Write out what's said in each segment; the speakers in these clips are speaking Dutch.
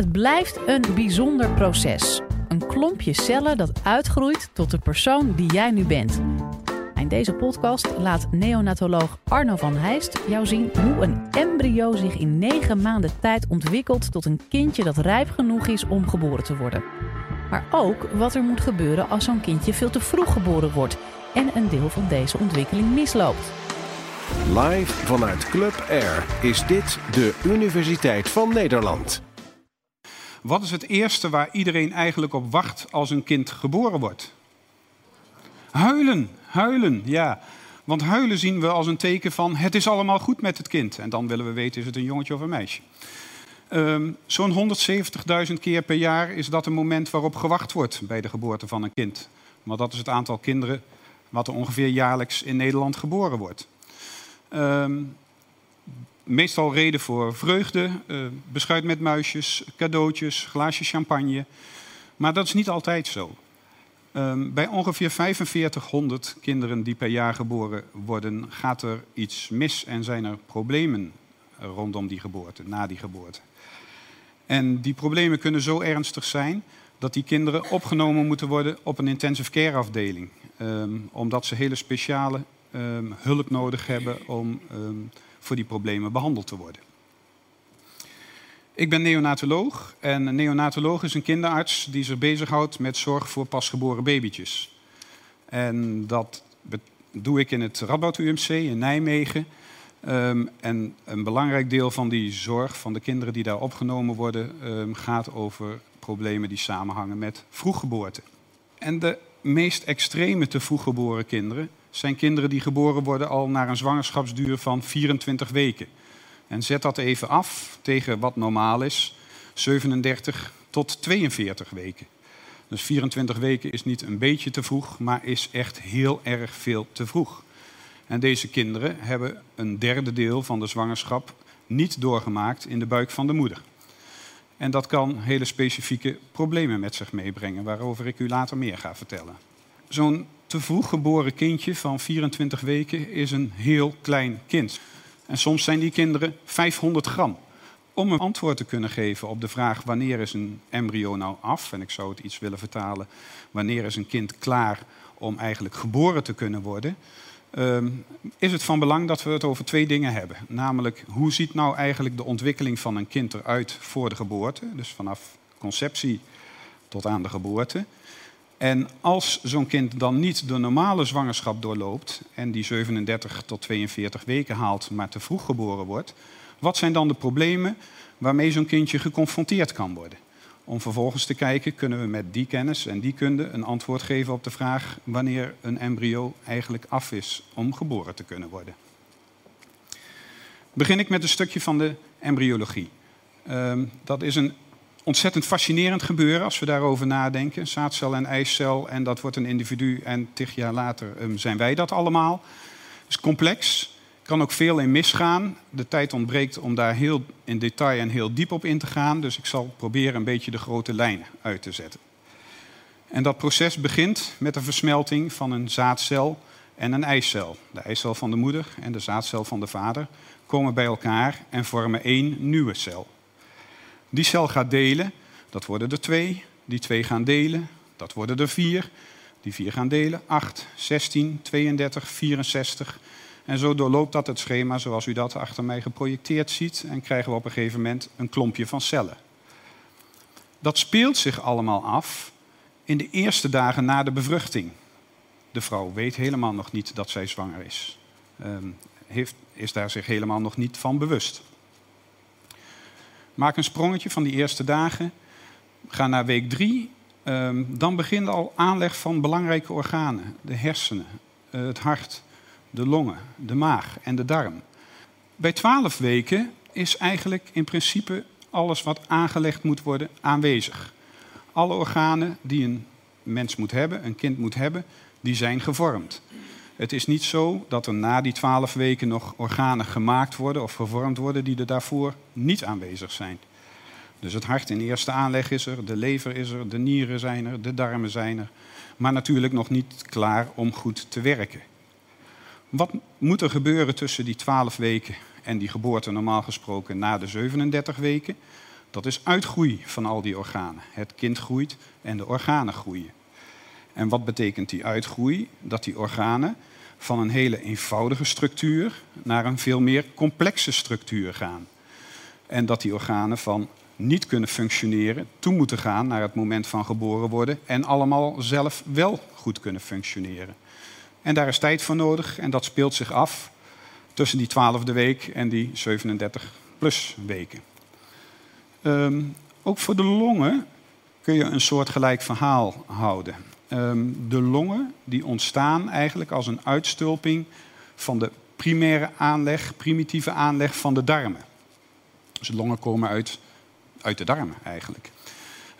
Het blijft een bijzonder proces. Een klompje cellen dat uitgroeit tot de persoon die jij nu bent. In deze podcast laat neonatoloog Arno van Heijst jou zien hoe een embryo zich in negen maanden tijd ontwikkelt tot een kindje dat rijp genoeg is om geboren te worden. Maar ook wat er moet gebeuren als zo'n kindje veel te vroeg geboren wordt en een deel van deze ontwikkeling misloopt. Live vanuit Club Air is dit de Universiteit van Nederland. Wat is het eerste waar iedereen eigenlijk op wacht als een kind geboren wordt? Huilen, huilen, ja. Want huilen zien we als een teken van het is allemaal goed met het kind. En dan willen we weten is het een jongetje of een meisje. Um, Zo'n 170.000 keer per jaar is dat een moment waarop gewacht wordt bij de geboorte van een kind. Maar dat is het aantal kinderen wat er ongeveer jaarlijks in Nederland geboren wordt. Um, meestal reden voor vreugde, uh, beschuit met muisjes, cadeautjes, glaasje champagne. Maar dat is niet altijd zo. Um, bij ongeveer 4500 kinderen die per jaar geboren worden, gaat er iets mis en zijn er problemen rondom die geboorte, na die geboorte. En die problemen kunnen zo ernstig zijn dat die kinderen opgenomen moeten worden op een intensive care afdeling. Um, omdat ze hele speciale um, hulp nodig hebben om voor die problemen behandeld te worden. Ik ben neonatoloog en een neonatoloog is een kinderarts die zich bezighoudt met zorg voor pasgeboren babytjes. En dat doe ik in het Radboud UMC in Nijmegen. Um, en een belangrijk deel van die zorg van de kinderen die daar opgenomen worden um, gaat over problemen die samenhangen met vroeggeboorte. En de meest extreme te vroeggeboren kinderen zijn kinderen die geboren worden al na een zwangerschapsduur van 24 weken. En zet dat even af tegen wat normaal is, 37 tot 42 weken. Dus 24 weken is niet een beetje te vroeg, maar is echt heel erg veel te vroeg. En deze kinderen hebben een derde deel van de zwangerschap niet doorgemaakt in de buik van de moeder. En dat kan hele specifieke problemen met zich meebrengen, waarover ik u later meer ga vertellen. Zo'n te vroeg geboren kindje van 24 weken is een heel klein kind. En soms zijn die kinderen 500 gram. Om een antwoord te kunnen geven op de vraag wanneer is een embryo nou af, en ik zou het iets willen vertalen, wanneer is een kind klaar om eigenlijk geboren te kunnen worden, um, is het van belang dat we het over twee dingen hebben. Namelijk, hoe ziet nou eigenlijk de ontwikkeling van een kind eruit voor de geboorte, dus vanaf conceptie tot aan de geboorte. En als zo'n kind dan niet de normale zwangerschap doorloopt en die 37 tot 42 weken haalt, maar te vroeg geboren wordt, wat zijn dan de problemen waarmee zo'n kindje geconfronteerd kan worden? Om vervolgens te kijken, kunnen we met die kennis en die kunde een antwoord geven op de vraag wanneer een embryo eigenlijk af is om geboren te kunnen worden. Begin ik met een stukje van de embryologie. Um, dat is een ontzettend fascinerend gebeuren als we daarover nadenken. Zaadcel en eicel en dat wordt een individu en tig jaar later um, zijn wij dat allemaal. Het is complex, kan ook veel in misgaan. De tijd ontbreekt om daar heel in detail en heel diep op in te gaan. Dus ik zal proberen een beetje de grote lijnen uit te zetten. En dat proces begint met de versmelting van een zaadcel en een eicel. De eicel van de moeder en de zaadcel van de vader komen bij elkaar en vormen één nieuwe cel. Die cel gaat delen, dat worden er twee. Die twee gaan delen, dat worden er vier. Die vier gaan delen, 8, 16, 32, 64. En zo doorloopt dat het schema zoals u dat achter mij geprojecteerd ziet. En krijgen we op een gegeven moment een klompje van cellen. Dat speelt zich allemaal af in de eerste dagen na de bevruchting. De vrouw weet helemaal nog niet dat zij zwanger is. Um, heeft, is daar zich helemaal nog niet van bewust. Maak een sprongetje van die eerste dagen. Ga naar week drie. Um, dan begint al aanleg van belangrijke organen. De hersenen, uh, het hart, de longen, de maag en de darm. Bij twaalf weken is eigenlijk in principe alles wat aangelegd moet worden aanwezig. Alle organen die een mens moet hebben, een kind moet hebben, die zijn gevormd. Het is niet zo dat er na die twaalf weken nog organen gemaakt worden of gevormd worden die er daarvoor niet aanwezig zijn. Dus het hart in eerste aanleg is er, de lever is er, de nieren zijn er, de darmen zijn er. Maar natuurlijk nog niet klaar om goed te werken. Wat moet er gebeuren tussen die 12 weken en die geboorte normaal gesproken na de 37 weken? Dat is uitgroei van al die organen. Het kind groeit en de organen groeien. En wat betekent die uitgroei? Dat die organen van een hele eenvoudige structuur naar een veel meer complexe structuur gaan. En dat die organen van niet kunnen functioneren toe moeten gaan naar het moment van geboren worden en allemaal zelf wel goed kunnen functioneren. En daar is tijd voor nodig en dat speelt zich af tussen die twaalfde week en die 37 plus weken. Ehm, ook voor de longen kun je een soortgelijk verhaal houden. Ehm, de longen die ontstaan eigenlijk als een uitstulping van de primaire aanleg, primitieve aanleg van de darmen. Dus de longen komen uit, uit de darmen eigenlijk.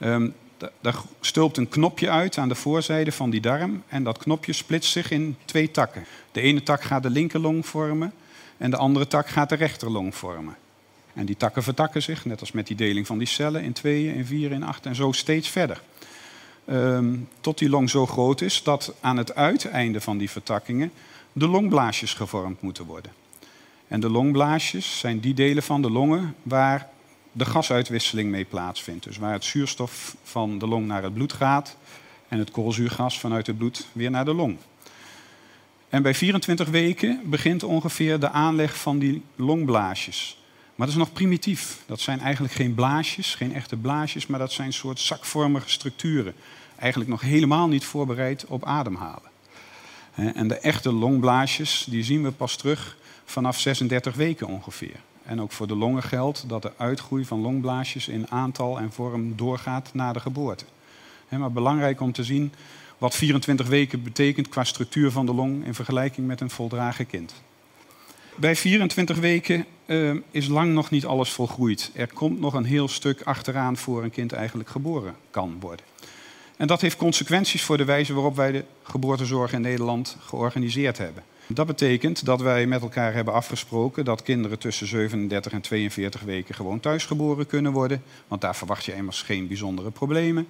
Um, daar stulpt een knopje uit aan de voorzijde van die darm en dat knopje splitst zich in twee takken. De ene tak gaat de linkerlong vormen en de andere tak gaat de rechterlong vormen. En die takken vertakken zich, net als met die deling van die cellen, in tweeën, in vier, in acht en zo steeds verder. Ehm, tot die long zo groot is dat aan het uiteinde van die vertakkingen de longblaasjes gevormd moeten worden. En de longblaasjes zijn die delen van de longen waar de gasuitwisseling mee plaatsvindt. Dus waar het zuurstof van de long naar het bloed gaat en het koolzuurgas vanuit het bloed weer naar de long. En bij 24 weken begint ongeveer de aanleg van die longblaasjes. Maar dat is nog primitief. Dat zijn eigenlijk geen blaasjes, geen echte blaasjes, maar dat zijn soort zakvormige structuren. Eigenlijk nog helemaal niet voorbereid op ademhalen. En de echte longblaasjes die zien we pas terug vanaf 36 weken ongeveer. En ook voor de longen geldt dat de uitgroei van longblaasjes in aantal en vorm doorgaat na de geboorte. Maar belangrijk om te zien wat 24 weken betekent qua structuur van de long in vergelijking met een voldragen kind. Bij 24 weken uh, is lang nog niet alles volgroeid. Er komt nog een heel stuk achteraan voor een kind eigenlijk geboren kan worden. En dat heeft consequenties voor de wijze waarop wij de geboortezorg in Nederland georganiseerd hebben. Dat betekent dat wij met elkaar hebben afgesproken dat kinderen tussen 37 en 42 weken gewoon thuisgeboren kunnen worden. Want daar verwacht je immers geen bijzondere problemen.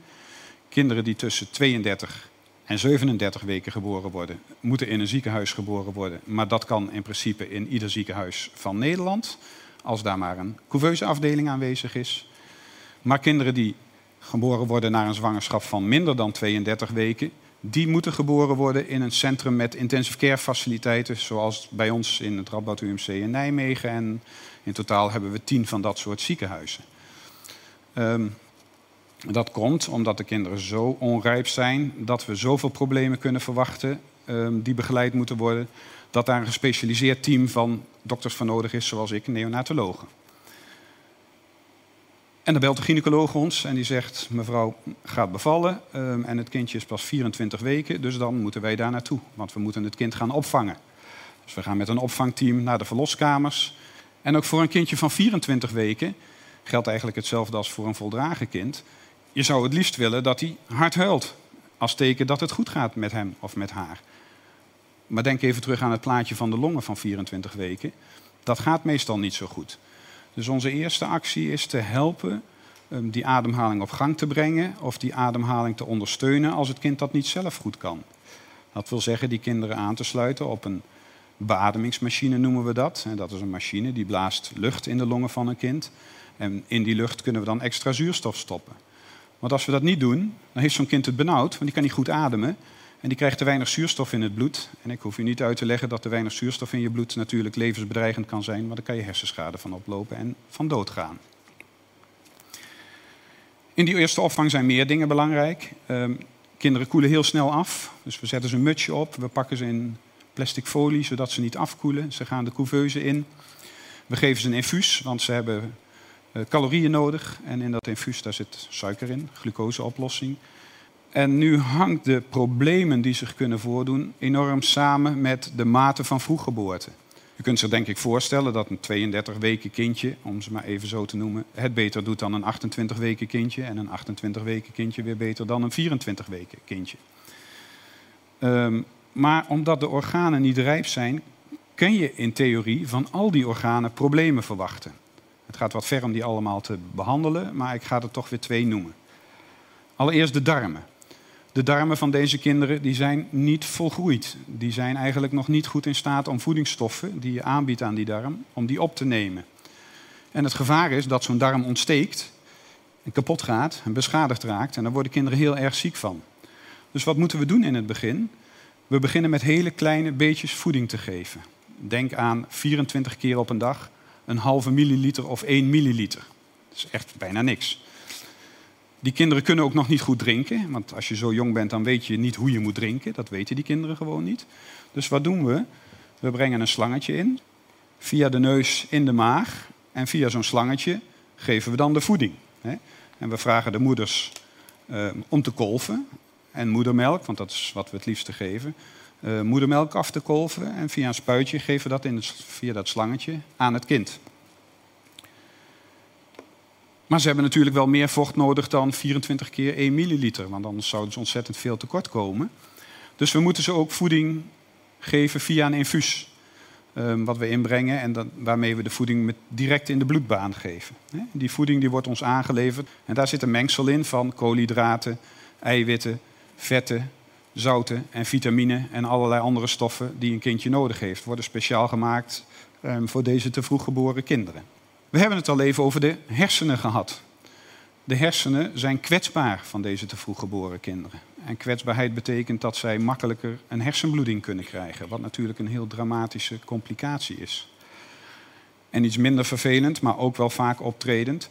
Kinderen die tussen 32 en 37 weken geboren worden, moeten in een ziekenhuis geboren worden. Maar dat kan in principe in ieder ziekenhuis van Nederland, als daar maar een couveuseafdeling aanwezig is. Maar kinderen die geboren worden na een zwangerschap van minder dan 32 weken, die moeten geboren worden in een centrum met intensive care faciliteiten, zoals bij ons in het Radboud UMC in Nijmegen. En in totaal hebben we tien van dat soort ziekenhuizen. Um, dat komt omdat de kinderen zo onrijp zijn dat we zoveel problemen kunnen verwachten um, die begeleid moeten worden, dat daar een gespecialiseerd team van dokters voor nodig is, zoals ik, neonatologen. En dan belt de gynaecoloog ons en die zegt: Mevrouw gaat bevallen um, en het kindje is pas 24 weken, dus dan moeten wij daar naartoe, want we moeten het kind gaan opvangen. Dus we gaan met een opvangteam naar de verloskamers. En ook voor een kindje van 24 weken geldt eigenlijk hetzelfde als voor een voldragen kind. Je zou het liefst willen dat hij hard huilt, als teken dat het goed gaat met hem of met haar. Maar denk even terug aan het plaatje van de longen van 24 weken. Dat gaat meestal niet zo goed. Dus onze eerste actie is te helpen um, die ademhaling op gang te brengen of die ademhaling te ondersteunen als het kind dat niet zelf goed kan. Dat wil zeggen die kinderen aan te sluiten op een beademingsmachine noemen we dat. Dat is een machine die blaast lucht in de longen van een kind. En in die lucht kunnen we dan extra zuurstof stoppen. Want als we dat niet doen, dan heeft zo'n kind het benauwd, want die kan niet goed ademen. En die krijgt te weinig zuurstof in het bloed. En ik hoef u niet uit te leggen dat te weinig zuurstof in je bloed natuurlijk levensbedreigend kan zijn, maar daar kan je hersenschade van oplopen en van dood gaan. In die eerste opvang zijn meer dingen belangrijk. Um, kinderen koelen heel snel af, dus we zetten ze een mutsje op, we pakken ze in plastic folie zodat ze niet afkoelen. Ze gaan de couveuse in. We geven ze een infuus, want ze hebben calorieën nodig. En in dat infuus daar zit suiker in, glucoseoplossing. En nu hangt de problemen die zich kunnen voordoen enorm samen met de mate van vroeggeboorte. U kunt zich denk ik voorstellen dat een 32 weken kindje, om ze maar even zo te noemen, het beter doet dan een 28 weken kindje. En een 28 weken kindje weer beter dan een 24 weken kindje. Um, maar omdat de organen niet rijp zijn, kun je in theorie van al die organen problemen verwachten. Gaat wat ver om die allemaal te behandelen, maar ik ga er toch weer twee noemen. Allereerst de darmen. De darmen van deze kinderen die zijn niet volgroeid. Die zijn eigenlijk nog niet goed in staat om voedingsstoffen die je aanbiedt aan die darm, om die op te nemen. En het gevaar is dat zo'n darm ontsteekt kapot gaat en beschadigd raakt. En daar worden kinderen heel erg ziek van. Dus wat moeten we doen in het begin? We beginnen met hele kleine beetjes voeding te geven. Denk aan 24 keer op een dag een halve milliliter of 1 milliliter. Dat is echt bijna niks. Die kinderen kunnen ook nog niet goed drinken, want als je zo jong bent, dan weet je niet hoe je moet drinken. Dat weten die kinderen gewoon niet. Dus wat doen we? We brengen een slangetje in, via de neus in de maag. En via zo'n slangetje geven we dan de voeding. En we vragen de moeders eh, om te kolven. En moedermelk, want dat is wat we het liefste geven. Uh, moedermelk af te kolven en via een spuitje geven we dat in via dat slangetje aan het kind. Maar ze hebben natuurlijk wel meer vocht nodig dan 24 keer 1 milliliter, want anders zouden ze ontzettend veel tekort komen. Dus we moeten ze ook voeding geven via een infuus. Um, wat we inbrengen en waarmee we de voeding direct in de bloedbaan geven. Die voeding die wordt ons aangeleverd en daar zit een mengsel in van koolhydraten, eiwitten, vetten, zouten en vitamine en allerlei andere stoffen die een kindje nodig heeft. Worden speciaal gemaakt um, voor deze te vroeg geboren kinderen. We hebben het al even over de hersenen gehad. De hersenen zijn kwetsbaar van deze te vroeg geboren kinderen. En kwetsbaarheid betekent dat zij makkelijker een hersenbloeding kunnen krijgen, wat natuurlijk een heel dramatische complicatie is. En iets minder vervelend, maar ook wel vaak optredend.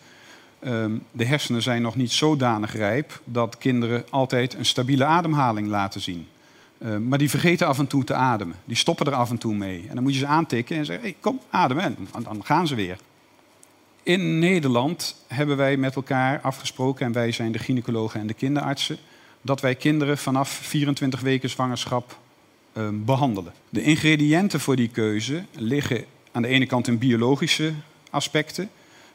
Ehm, de hersenen zijn nog niet zodanig rijp dat kinderen altijd een stabiele ademhaling laten zien. Ehm, maar die vergeten af en toe te ademen. Die stoppen er af en toe mee. En dan moet je ze aantikken en zeggen: hey, kom, ademen. En dan gaan ze weer. In Nederland hebben wij met elkaar afgesproken, en wij zijn de gynaecologen en de kinderartsen, dat wij kinderen vanaf 24 weken zwangerschap uh, behandelen. De ingrediënten voor die keuze liggen aan de ene kant in biologische aspecten.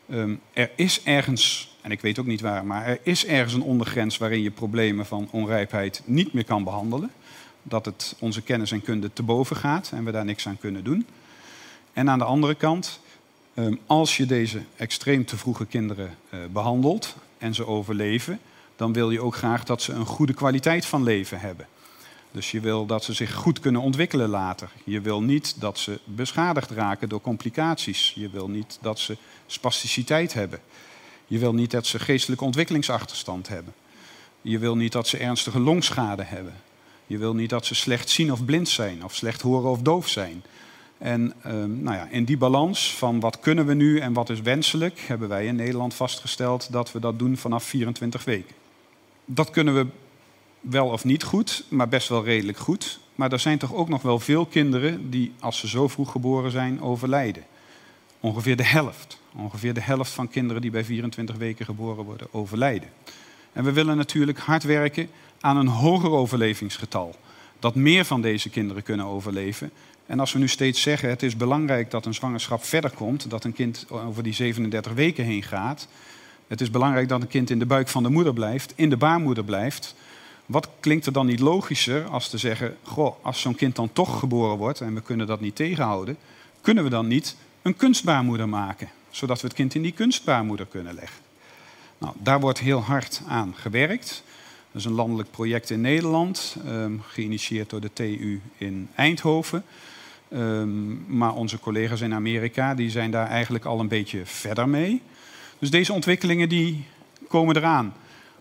Um, er is ergens, en ik weet ook niet waar, maar er is ergens een ondergrens waarin je problemen van onrijpheid niet meer kan behandelen. Dat het onze kennis en kunde te boven gaat en we daar niks aan kunnen doen. En aan de andere kant Ehm, als je deze extreem te vroege kinderen uh, behandelt en ze overleven, dan wil je ook graag dat ze een goede kwaliteit van leven hebben. Dus je wil dat ze zich goed kunnen ontwikkelen later. Je wil niet dat ze beschadigd raken door complicaties. Je wil niet dat ze spasticiteit hebben. Je wil niet dat ze geestelijke ontwikkelingsachterstand hebben. Je wil niet dat ze ernstige longschade hebben. Je wil niet dat ze slecht zien of blind zijn, of slecht horen of doof zijn. En ehm, nou ja, in die balans van wat kunnen we nu en wat is wenselijk, hebben wij in Nederland vastgesteld dat we dat doen vanaf 24 weken. Dat kunnen we wel of niet goed, maar best wel redelijk goed. Maar er zijn toch ook nog wel veel kinderen die, als ze zo vroeg geboren zijn, overlijden. Ongeveer de helft. Ongeveer de helft van kinderen die bij 24 weken geboren worden, overlijden. En we willen natuurlijk hard werken aan een hoger overlevingsgetal. Dat meer van deze kinderen kunnen overleven. En als we nu steeds zeggen, het is belangrijk dat een zwangerschap verder komt, dat een kind over die 37 weken heen gaat. Het is belangrijk dat een kind in de buik van de moeder blijft, in de baarmoeder blijft. Wat klinkt er dan niet logischer als te zeggen, goh, als zo'n kind dan toch geboren wordt en we kunnen dat niet tegenhouden, kunnen we dan niet een kunstbaarmoeder maken, zodat we het kind in die kunstbaarmoeder kunnen leggen? Nou, daar wordt heel hard aan gewerkt. Dat is een landelijk project in Nederland, um, geïnitieerd door de TU in Eindhoven. Um, maar onze collega's in Amerika die zijn daar eigenlijk al een beetje verder mee. Dus deze ontwikkelingen die komen eraan.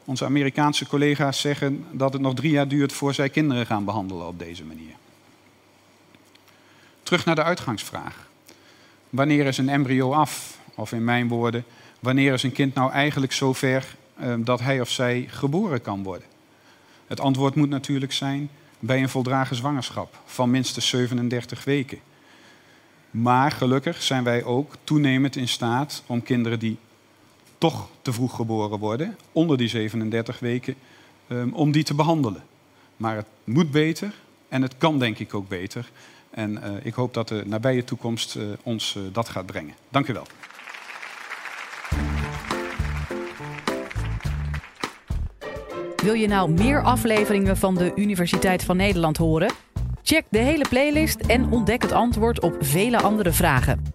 Onze Amerikaanse collega's zeggen dat het nog drie jaar duurt voor zij kinderen gaan behandelen op deze manier. Terug naar de uitgangsvraag. Wanneer is een embryo af? Of in mijn woorden, wanneer is een kind nou eigenlijk zover um, dat hij of zij geboren kan worden? Het antwoord moet natuurlijk zijn bij een voldragen zwangerschap van minstens 37 weken. Maar gelukkig zijn wij ook toenemend in staat om kinderen die toch te vroeg geboren worden, onder die 37 weken, um, om die te behandelen. Maar het moet beter en het kan denk ik ook beter. En uh, ik hoop dat de nabije toekomst uh, ons uh, dat gaat brengen. Dank u wel. Wil je nou meer afleveringen van de Universiteit van Nederland horen? Check de hele playlist en ontdek het antwoord op vele andere vragen.